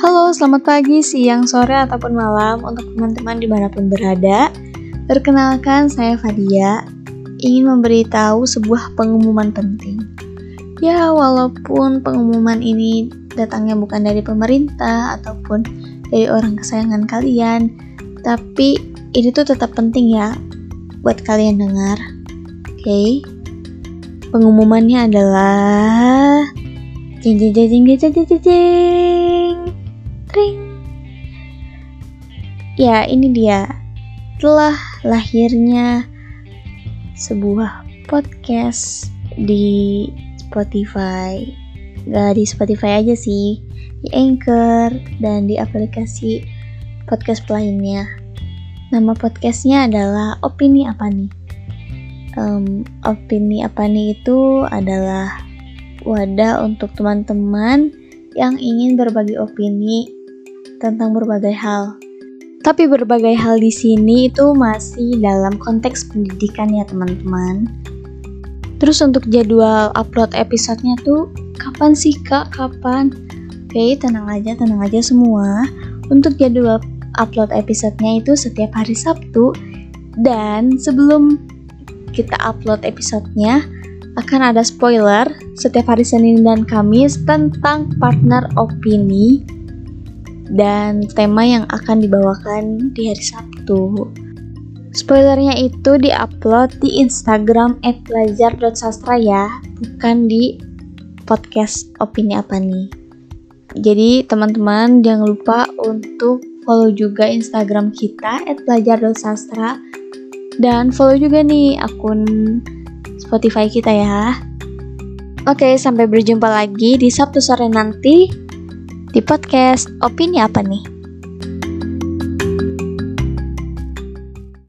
Halo, selamat pagi, siang, sore, ataupun malam untuk teman-teman di mana pun berada. Perkenalkan, saya Fadia, ingin memberitahu sebuah pengumuman penting. Ya, walaupun pengumuman ini datangnya bukan dari pemerintah ataupun dari orang kesayangan kalian, tapi ini tuh tetap penting ya buat kalian dengar. Oke. Okay? Pengumumannya adalah jeng jeng jeng jeng jeng jeng ring ya ini dia. Telah lahirnya sebuah podcast di Spotify. Gak di Spotify aja sih di Anchor dan di aplikasi podcast lainnya. Nama podcastnya adalah opini apa nih? Um, opini apa nih itu adalah wadah untuk teman-teman yang ingin berbagi opini tentang berbagai hal. Tapi berbagai hal di sini itu masih dalam konteks pendidikan ya teman-teman. Terus untuk jadwal upload episodenya tuh kapan sih kak? Kapan? Oke tenang aja, tenang aja semua. Untuk jadwal upload episodenya itu setiap hari Sabtu. Dan sebelum kita upload episodenya, akan ada spoiler setiap hari Senin dan Kamis tentang partner opini dan tema yang akan dibawakan di hari Sabtu. Spoilernya itu diupload di Instagram @lajar.sastra ya, bukan di podcast opini apa nih. Jadi teman-teman jangan lupa untuk follow juga Instagram kita @lajar.sastra dan follow juga nih akun Spotify kita ya. Oke, sampai berjumpa lagi di Sabtu sore nanti di podcast Opini Apa nih?